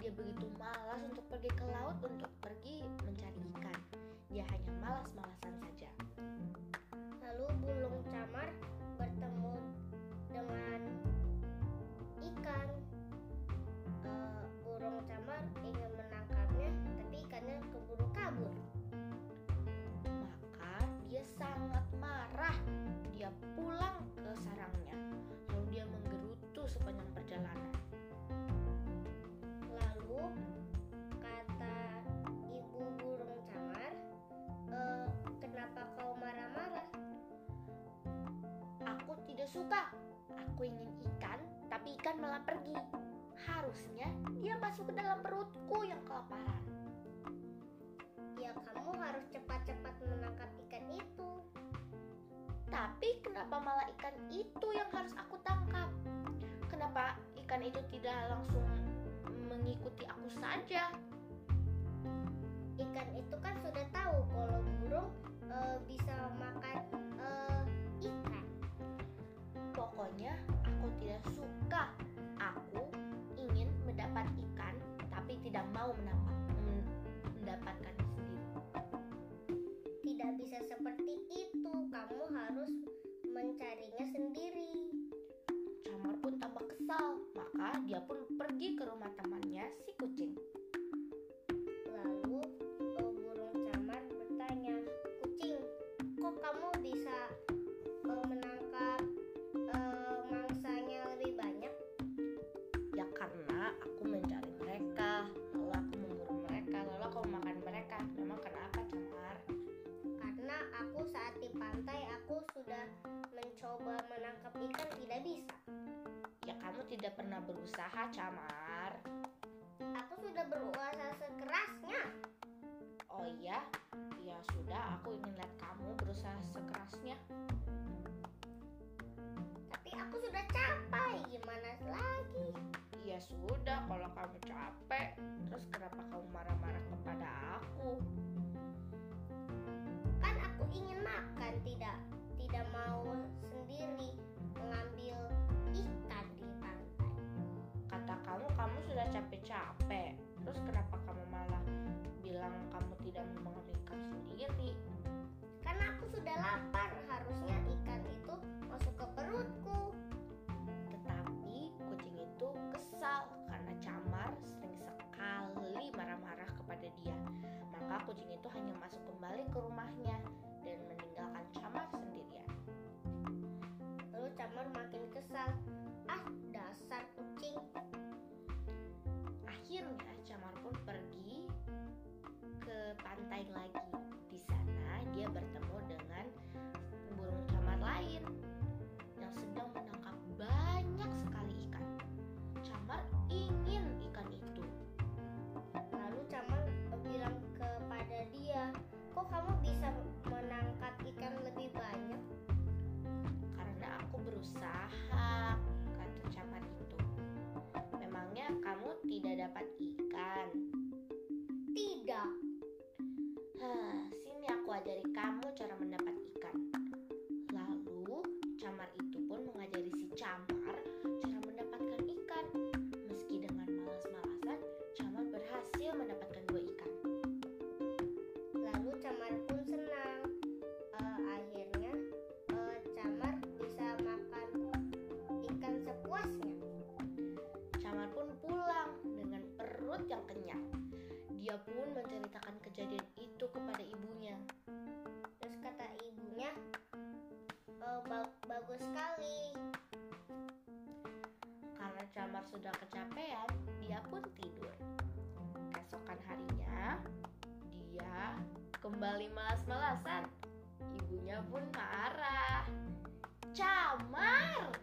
Dia begitu malas untuk pergi ke laut untuk pergi mencari ikan. Dia hanya malas-malasan saja. Lalu burung camar bertemu dengan ikan. Eh, burung camar ingin menangkapnya, tapi ikannya keburu kabur. Maka dia sangat marah. Dia pulang ke sarangnya. Lalu dia menggerutu sepanjang perjalanan. Suka. Aku ingin ikan, tapi ikan malah pergi. Harusnya dia masuk ke dalam perutku yang kelaparan. Ya kamu harus cepat-cepat menangkap ikan itu. Tapi kenapa malah ikan itu yang harus aku tangkap? Kenapa ikan itu tidak langsung mengikuti aku saja? Ikan itu kan sudah tapi tidak mau menampak, men- mendapatkannya sendiri. Tidak bisa seperti tidak pernah berusaha Camar. Aku sudah berusaha sekerasnya. Oh iya? Ya sudah, aku ingin lihat kamu berusaha sekerasnya. Tapi aku sudah capai. Gimana lagi? Ya sudah, kalau kamu capek, tidak mau mengambil ikan sendiri? Karena aku sudah lapar, harusnya pantai lagi. Di sana dia bertemu dengan burung camar lain yang sedang menangkap banyak sekali ikan. Camar ingin ikan itu. Lalu Camar bilang kepada dia, kok kamu bisa cara mendapat ikan. Lalu, Camar itu pun mengajari si Camar cara mendapatkan ikan. Meski dengan malas-malasan, Camar berhasil mendapatkan dua ikan. Lalu Camar pun senang. Eh, akhirnya eh, Camar bisa makan ikan sepuasnya. Camar pun pulang dengan perut yang kenyang. Dia pun menceritakan kejadian itu kepada ba- bagus sekali. Karena Camar sudah kecapean, dia pun tidur. Keesokan harinya, dia kembali malas-malasan. Ibunya pun marah. Camar,